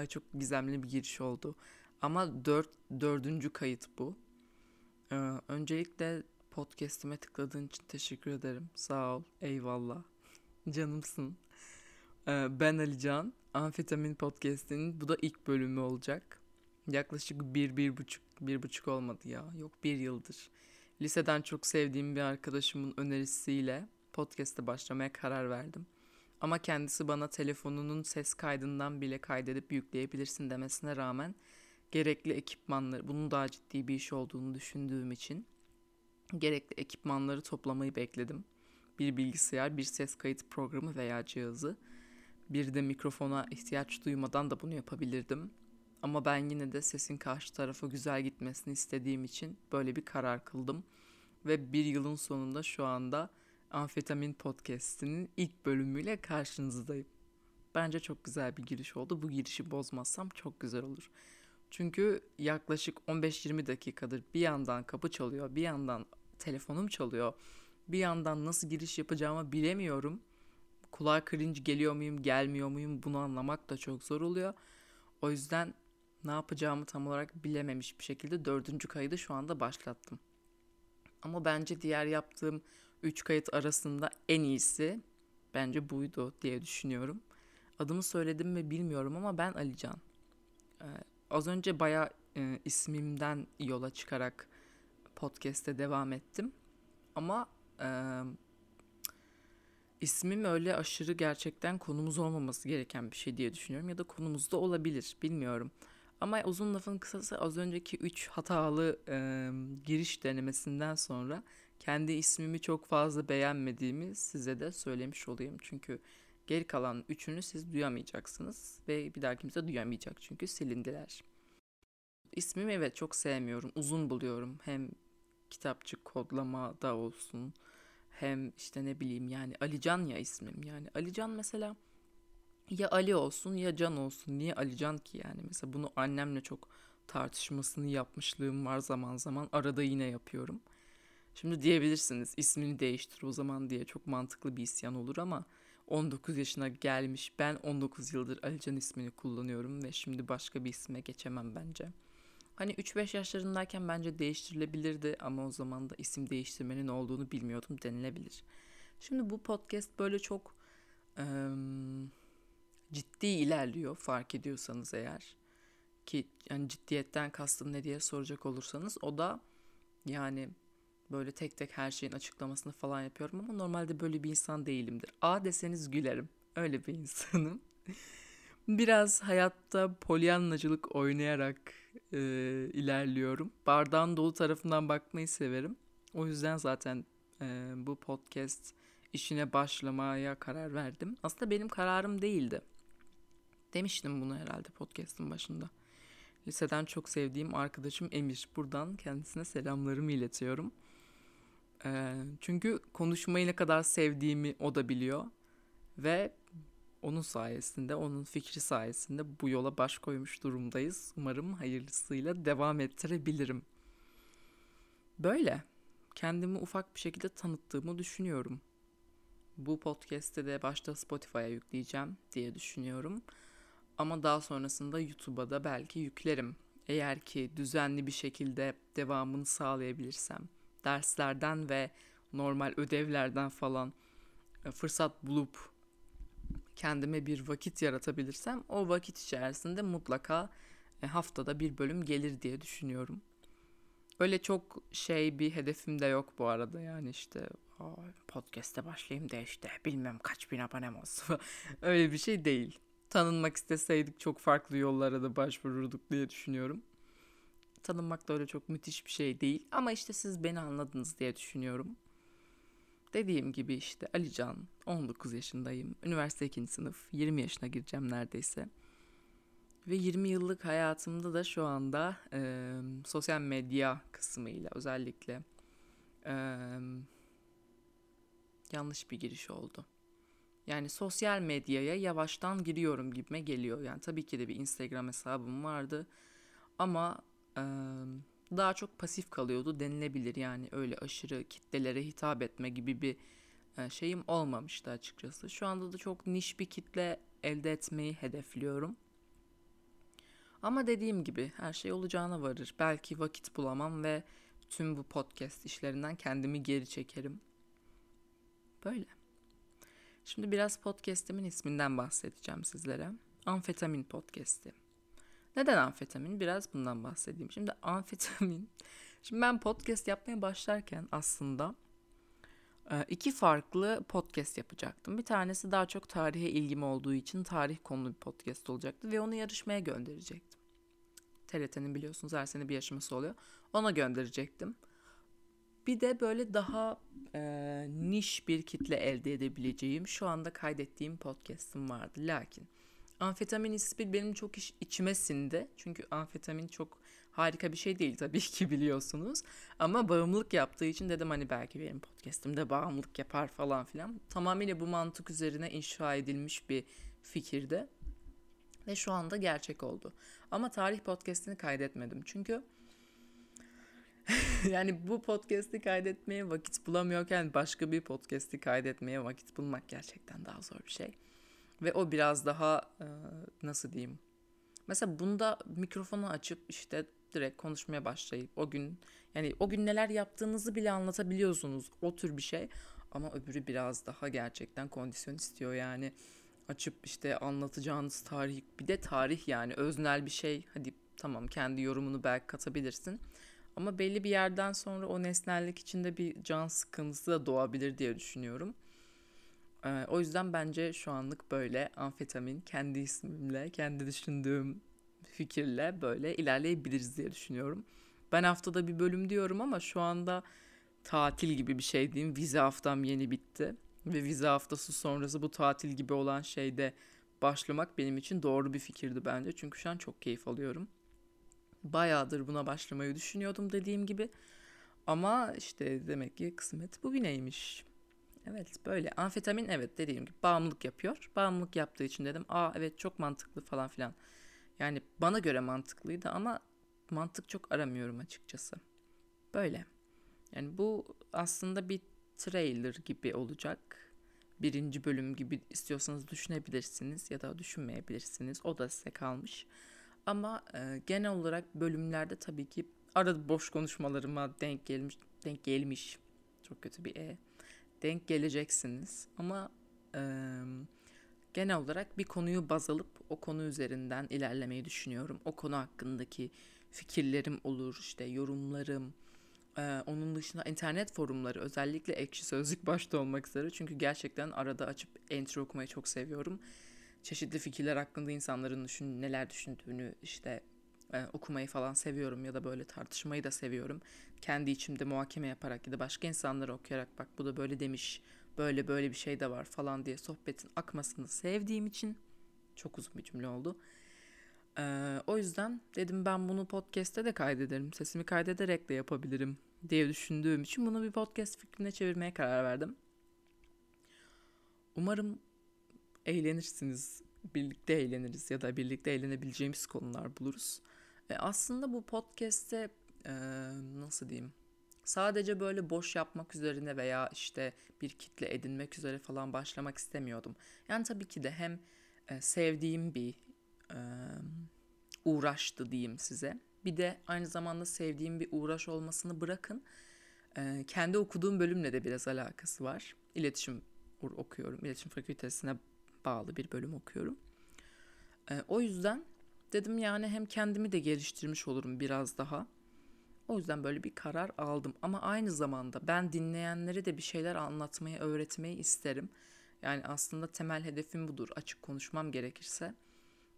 Ay çok gizemli bir giriş oldu. Ama dört, dördüncü kayıt bu. Ee, öncelikle podcast'ime tıkladığın için teşekkür ederim. Sağ ol. Eyvallah. Canımsın. Ee, ben Alican. Amfetamin Podcast'inin bu da ilk bölümü olacak. Yaklaşık bir, bir buçuk, bir buçuk olmadı ya. Yok bir yıldır. Liseden çok sevdiğim bir arkadaşımın önerisiyle podcast'e başlamaya karar verdim. Ama kendisi bana telefonunun ses kaydından bile kaydedip yükleyebilirsin demesine rağmen gerekli ekipmanları, bunun daha ciddi bir iş olduğunu düşündüğüm için gerekli ekipmanları toplamayı bekledim. Bir bilgisayar, bir ses kayıt programı veya cihazı. Bir de mikrofona ihtiyaç duymadan da bunu yapabilirdim. Ama ben yine de sesin karşı tarafa güzel gitmesini istediğim için böyle bir karar kıldım. Ve bir yılın sonunda şu anda Amfetamin Podcast'inin ilk bölümüyle karşınızdayım. Bence çok güzel bir giriş oldu. Bu girişi bozmazsam çok güzel olur. Çünkü yaklaşık 15-20 dakikadır bir yandan kapı çalıyor, bir yandan telefonum çalıyor. Bir yandan nasıl giriş yapacağımı bilemiyorum. Kulağa cringe geliyor muyum, gelmiyor muyum bunu anlamak da çok zor oluyor. O yüzden ne yapacağımı tam olarak bilememiş bir şekilde dördüncü kaydı şu anda başlattım. Ama bence diğer yaptığım 3 kayıt arasında en iyisi bence buydu diye düşünüyorum. Adımı söyledim mi bilmiyorum ama ben Alican. Ee, az önce baya e, ismimden yola çıkarak podcast'te devam ettim. Ama e, ismim öyle aşırı gerçekten konumuz olmaması gereken bir şey diye düşünüyorum. Ya da konumuzda olabilir bilmiyorum. Ama uzun lafın kısası az önceki 3 hatalı e, giriş denemesinden sonra kendi ismimi çok fazla beğenmediğimi size de söylemiş olayım. Çünkü geri kalan üçünü siz duyamayacaksınız ve bir daha kimse duyamayacak çünkü silindiler. İsmimi evet çok sevmiyorum. Uzun buluyorum. Hem kitapçık kodlama da olsun. Hem işte ne bileyim yani Alican ya ismim. Yani Alican mesela ya Ali olsun ya Can olsun. Niye Alican ki yani? Mesela bunu annemle çok tartışmasını yapmışlığım var zaman zaman. Arada yine yapıyorum. Şimdi diyebilirsiniz ismini değiştir o zaman diye çok mantıklı bir isyan olur ama 19 yaşına gelmiş ben 19 yıldır Alican ismini kullanıyorum ve şimdi başka bir isme geçemem bence. Hani 3-5 yaşlarındayken bence değiştirilebilirdi ama o zaman da isim değiştirmenin olduğunu bilmiyordum denilebilir. Şimdi bu podcast böyle çok ıı, ciddi ilerliyor fark ediyorsanız eğer ki yani ciddiyetten kastım ne diye soracak olursanız o da yani Böyle tek tek her şeyin açıklamasını falan yapıyorum ama normalde böyle bir insan değilimdir. A deseniz gülerim. Öyle bir insanım. Biraz hayatta polyanlacılık oynayarak e, ilerliyorum. Bardağın dolu tarafından bakmayı severim. O yüzden zaten e, bu podcast işine başlamaya karar verdim. Aslında benim kararım değildi. Demiştim bunu herhalde podcast'ın başında. Liseden çok sevdiğim arkadaşım Emir. Buradan kendisine selamlarımı iletiyorum. E, çünkü konuşmayı ne kadar sevdiğimi o da biliyor. Ve onun sayesinde, onun fikri sayesinde bu yola baş koymuş durumdayız. Umarım hayırlısıyla devam ettirebilirim. Böyle. Kendimi ufak bir şekilde tanıttığımı düşünüyorum. Bu podcast'te de başta Spotify'a yükleyeceğim diye düşünüyorum. Ama daha sonrasında YouTube'a da belki yüklerim. Eğer ki düzenli bir şekilde devamını sağlayabilirsem derslerden ve normal ödevlerden falan e, fırsat bulup kendime bir vakit yaratabilirsem o vakit içerisinde mutlaka e, haftada bir bölüm gelir diye düşünüyorum. Öyle çok şey bir hedefim de yok bu arada yani işte podcast'e başlayayım da işte bilmem kaç bin abonem olsun. Öyle bir şey değil. Tanınmak isteseydik çok farklı yollara da başvururduk diye düşünüyorum tanınmak da öyle çok müthiş bir şey değil. Ama işte siz beni anladınız diye düşünüyorum. Dediğim gibi işte Alican, 19 yaşındayım. Üniversite 2. sınıf, 20 yaşına gireceğim neredeyse. Ve 20 yıllık hayatımda da şu anda e, sosyal medya kısmıyla özellikle e, yanlış bir giriş oldu. Yani sosyal medyaya yavaştan giriyorum gibime geliyor. Yani tabii ki de bir Instagram hesabım vardı. Ama daha çok pasif kalıyordu denilebilir. Yani öyle aşırı kitlelere hitap etme gibi bir şeyim olmamıştı açıkçası. Şu anda da çok niş bir kitle elde etmeyi hedefliyorum. Ama dediğim gibi her şey olacağına varır. Belki vakit bulamam ve tüm bu podcast işlerinden kendimi geri çekerim. Böyle. Şimdi biraz podcastimin isminden bahsedeceğim sizlere. Amfetamin podcast'i. Neden amfetamin? Biraz bundan bahsedeyim. Şimdi amfetamin. Şimdi ben podcast yapmaya başlarken aslında e, iki farklı podcast yapacaktım. Bir tanesi daha çok tarihe ilgim olduğu için tarih konulu bir podcast olacaktı ve onu yarışmaya gönderecektim. TRT'nin biliyorsunuz her sene bir yarışması oluyor. Ona gönderecektim. Bir de böyle daha e, niş bir kitle elde edebileceğim şu anda kaydettiğim podcast'ım vardı. Lakin amfetamin ismi benim çok iş, içime sindi. Çünkü amfetamin çok harika bir şey değil tabii ki biliyorsunuz. Ama bağımlılık yaptığı için dedim hani belki benim podcast'imde bağımlılık yapar falan filan. Tamamıyla bu mantık üzerine inşa edilmiş bir fikirde. Ve şu anda gerçek oldu. Ama tarih podcast'ini kaydetmedim. Çünkü yani bu podcast'i kaydetmeye vakit bulamıyorken başka bir podcast'i kaydetmeye vakit bulmak gerçekten daha zor bir şey. Ve o biraz daha nasıl diyeyim? Mesela bunda mikrofonu açıp işte direkt konuşmaya başlayıp o gün yani o gün neler yaptığınızı bile anlatabiliyorsunuz. O tür bir şey. Ama öbürü biraz daha gerçekten kondisyon istiyor yani. Açıp işte anlatacağınız tarih bir de tarih yani öznel bir şey. Hadi tamam kendi yorumunu belki katabilirsin. Ama belli bir yerden sonra o nesnellik içinde bir can sıkıntısı da doğabilir diye düşünüyorum. Ee, o yüzden bence şu anlık böyle amfetamin kendi ismimle, kendi düşündüğüm fikirle böyle ilerleyebiliriz diye düşünüyorum. Ben haftada bir bölüm diyorum ama şu anda tatil gibi bir şey diyeyim. Vize haftam yeni bitti. Ve vize haftası sonrası bu tatil gibi olan şeyde başlamak benim için doğru bir fikirdi bence. Çünkü şu an çok keyif alıyorum. Bayağıdır buna başlamayı düşünüyordum dediğim gibi. Ama işte demek ki kısmet bugüneymiş. Evet böyle amfetamin evet dediğim gibi bağımlılık yapıyor. Bağımlılık yaptığı için dedim aa evet çok mantıklı falan filan. Yani bana göre mantıklıydı ama mantık çok aramıyorum açıkçası. Böyle. Yani bu aslında bir trailer gibi olacak. Birinci bölüm gibi istiyorsanız düşünebilirsiniz ya da düşünmeyebilirsiniz. O da size kalmış. Ama e, genel olarak bölümlerde tabii ki arada boş konuşmalarıma denk gelmiş, denk gelmiş. Çok kötü bir e. Denk geleceksiniz. Ama e, genel olarak bir konuyu baz alıp o konu üzerinden ilerlemeyi düşünüyorum. O konu hakkındaki fikirlerim olur, işte yorumlarım, ee, onun dışında internet forumları özellikle ekşi sözlük başta olmak üzere çünkü gerçekten arada açıp entry okumayı çok seviyorum. Çeşitli fikirler hakkında insanların düşün, neler düşündüğünü işte e, okumayı falan seviyorum ya da böyle tartışmayı da seviyorum. Kendi içimde muhakeme yaparak ya da başka insanları okuyarak bak bu da böyle demiş, böyle böyle bir şey de var falan diye sohbetin akmasını sevdiğim için çok uzun bir cümle oldu. Ee, o yüzden dedim ben bunu podcast'te de kaydederim. Sesimi kaydederek de yapabilirim diye düşündüğüm için bunu bir podcast fikrine çevirmeye karar verdim. Umarım eğlenirsiniz. Birlikte eğleniriz ya da birlikte eğlenebileceğimiz konular buluruz. E aslında bu podcast'te e, nasıl diyeyim? Sadece böyle boş yapmak üzerine veya işte bir kitle edinmek üzere falan başlamak istemiyordum. Yani tabii ki de hem e, sevdiğim bir e, uğraştı diyeyim size. Bir de aynı zamanda sevdiğim bir uğraş olmasını bırakın. E, kendi okuduğum bölümle de biraz alakası var. İletişim okuyorum. İletişim fakültesine bağlı bir bölüm okuyorum. E, o yüzden dedim yani hem kendimi de geliştirmiş olurum biraz daha. O yüzden böyle bir karar aldım. Ama aynı zamanda ben dinleyenlere de bir şeyler anlatmayı, öğretmeyi isterim. Yani aslında temel hedefim budur. Açık konuşmam gerekirse.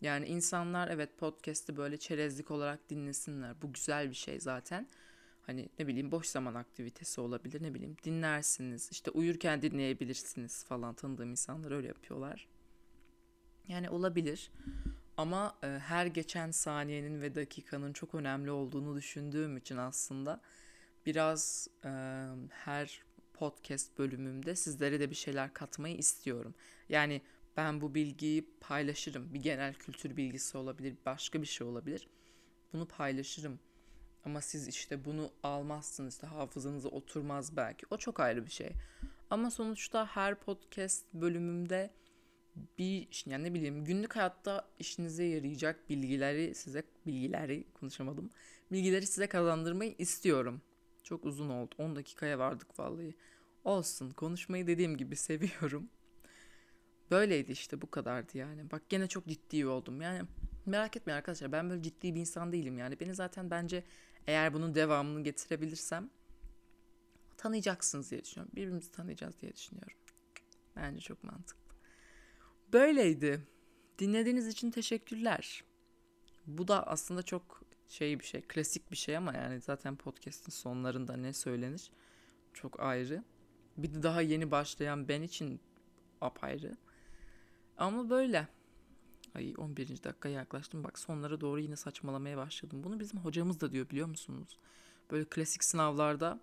Yani insanlar evet podcast'i böyle çerezlik olarak dinlesinler. Bu güzel bir şey zaten. Hani ne bileyim boş zaman aktivitesi olabilir ne bileyim dinlersiniz. işte uyurken dinleyebilirsiniz falan tanıdığım insanlar öyle yapıyorlar. Yani olabilir. Ama e, her geçen saniyenin ve dakikanın çok önemli olduğunu düşündüğüm için aslında biraz e, her podcast bölümümde sizlere de bir şeyler katmayı istiyorum. Yani ben bu bilgiyi paylaşırım. Bir genel kültür bilgisi olabilir, başka bir şey olabilir. Bunu paylaşırım. Ama siz işte bunu almazsınız, işte hafızanıza oturmaz belki. O çok ayrı bir şey. Ama sonuçta her podcast bölümümde bir yani ne bileyim günlük hayatta işinize yarayacak bilgileri size bilgileri konuşamadım. Bilgileri size kazandırmayı istiyorum. Çok uzun oldu. 10 dakikaya vardık vallahi. Olsun. Konuşmayı dediğim gibi seviyorum. Böyleydi işte bu kadardı yani. Bak gene çok ciddi oldum. Yani merak etmeyin arkadaşlar ben böyle ciddi bir insan değilim yani. Beni zaten bence eğer bunun devamını getirebilirsem tanıyacaksınız diye düşünüyorum. Birbirimizi tanıyacağız diye düşünüyorum. Bence çok mantıklı. Böyleydi. Dinlediğiniz için teşekkürler. Bu da aslında çok şey bir şey, klasik bir şey ama yani zaten podcast'in sonlarında ne söylenir çok ayrı. Bir de daha yeni başlayan ben için apayrı. Ama böyle. Ay 11. dakika yaklaştım. Bak sonlara doğru yine saçmalamaya başladım. Bunu bizim hocamız da diyor biliyor musunuz? Böyle klasik sınavlarda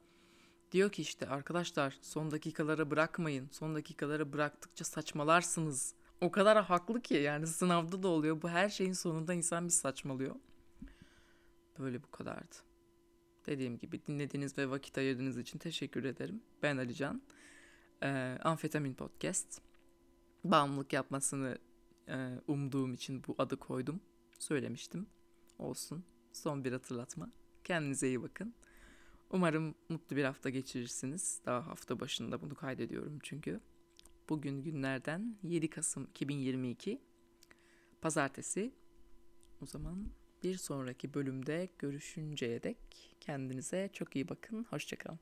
diyor ki işte arkadaşlar son dakikalara bırakmayın. Son dakikalara bıraktıkça saçmalarsınız. O kadar haklı ki yani sınavda da oluyor. Bu her şeyin sonunda insan bir saçmalıyor. Böyle bu kadardı. Dediğim gibi dinlediğiniz ve vakit ayırdığınız için teşekkür ederim. Ben Alican. Ee, Amfetamin Podcast. Bağımlılık yapmasını e, umduğum için bu adı koydum. Söylemiştim. Olsun. Son bir hatırlatma. Kendinize iyi bakın. Umarım mutlu bir hafta geçirirsiniz. Daha hafta başında bunu kaydediyorum çünkü. Bugün günlerden 7 Kasım 2022 Pazartesi. O zaman bir sonraki bölümde görüşünceye dek kendinize çok iyi bakın. Hoşçakalın.